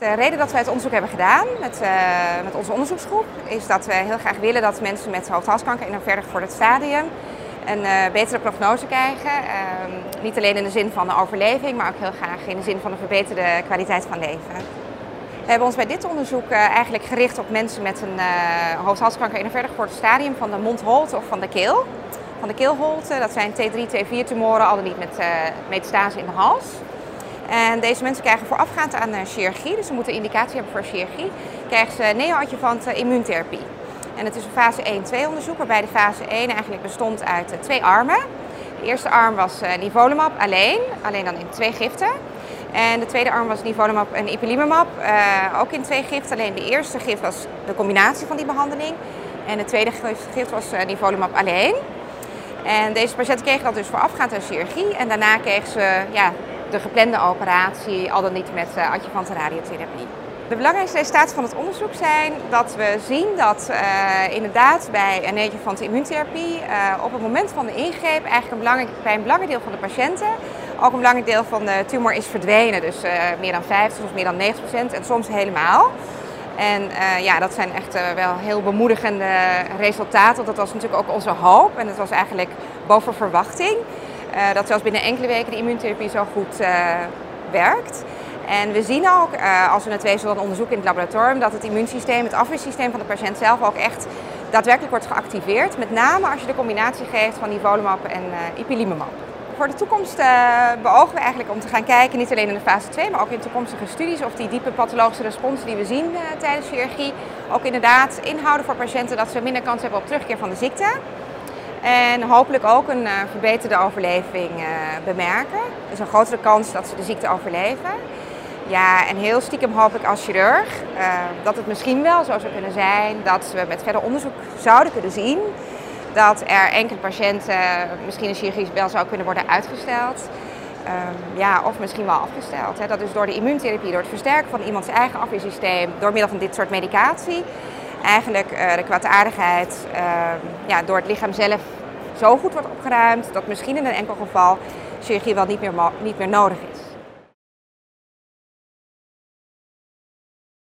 De reden dat wij het onderzoek hebben gedaan met, uh, met onze onderzoeksgroep is dat we heel graag willen dat mensen met hoofdhalskanker in een verder gevorderd stadium een uh, betere prognose krijgen. Uh, niet alleen in de zin van de overleving, maar ook heel graag in de zin van een verbeterde kwaliteit van leven. We hebben ons bij dit onderzoek uh, eigenlijk gericht op mensen met een hoofdhalskanker in een verder gevorderd stadium van de mondholte of van de keel. Van de keelholte, dat zijn T3, T4 tumoren, al dan niet met metastase in de hals. En deze mensen krijgen voorafgaand aan chirurgie, dus ze moeten indicatie hebben voor chirurgie, krijgen ze neoadjuvante immuuntherapie. En het is een fase 1-2 onderzoek, waarbij de fase 1 eigenlijk bestond uit twee armen. De eerste arm was nivolumab alleen, alleen dan in twee giften. En de tweede arm was nivolumab en ipilimumab, ook in twee giften. Alleen de eerste gift was de combinatie van die behandeling. En de tweede gift was nivolumab alleen. En deze patiënten kregen dat dus voorafgaand aan chirurgie. En daarna kregen ze ja, de geplande operatie, al dan niet met uh, adjuvante radiotherapie. De belangrijkste resultaten van het onderzoek zijn dat we zien dat uh, inderdaad bij een adjuvante immuuntherapie uh, op het moment van de ingreep eigenlijk een belangrijk, bij een belangrijk deel van de patiënten ook een belangrijk deel van de tumor is verdwenen. Dus meer dan 50 of meer dan 90 procent en soms helemaal. En ja, dat zijn echt wel heel bemoedigende resultaten. Dat was natuurlijk ook onze hoop en dat was eigenlijk boven verwachting. Uh, dat zelfs binnen enkele weken de immuuntherapie zo goed uh, werkt. En we zien ook, uh, als we het wezen dan onderzoeken in het laboratorium, dat het immuunsysteem, het afweersysteem van de patiënt zelf ook echt daadwerkelijk wordt geactiveerd. Met name als je de combinatie geeft van nivolumab en ipilimumab. Voor de toekomst beogen we eigenlijk om te gaan kijken, niet alleen in de fase 2, maar ook in toekomstige studies, of die diepe pathologische responsen die we zien tijdens chirurgie ook inderdaad inhouden voor patiënten dat ze minder kans hebben op terugkeer van de ziekte. En hopelijk ook een uh, verbeterde overleving uh, bemerken. Dus een grotere kans dat ze de ziekte overleven. Ja, en heel stiekem hoop ik als chirurg uh, dat het misschien wel zo zou kunnen zijn dat we met verder onderzoek zouden kunnen zien dat er enkele patiënten misschien een chirurgie wel zou kunnen worden uitgesteld. Um, ja, of misschien wel afgesteld. Hè. Dat is door de immuuntherapie, door het versterken van iemands eigen afweersysteem, door middel van dit soort medicatie, eigenlijk uh, de kwaadaardigheid uh, ja, door het lichaam zelf zo goed wordt opgeruimd dat misschien in een enkel geval chirurgie wel niet meer, niet meer nodig is.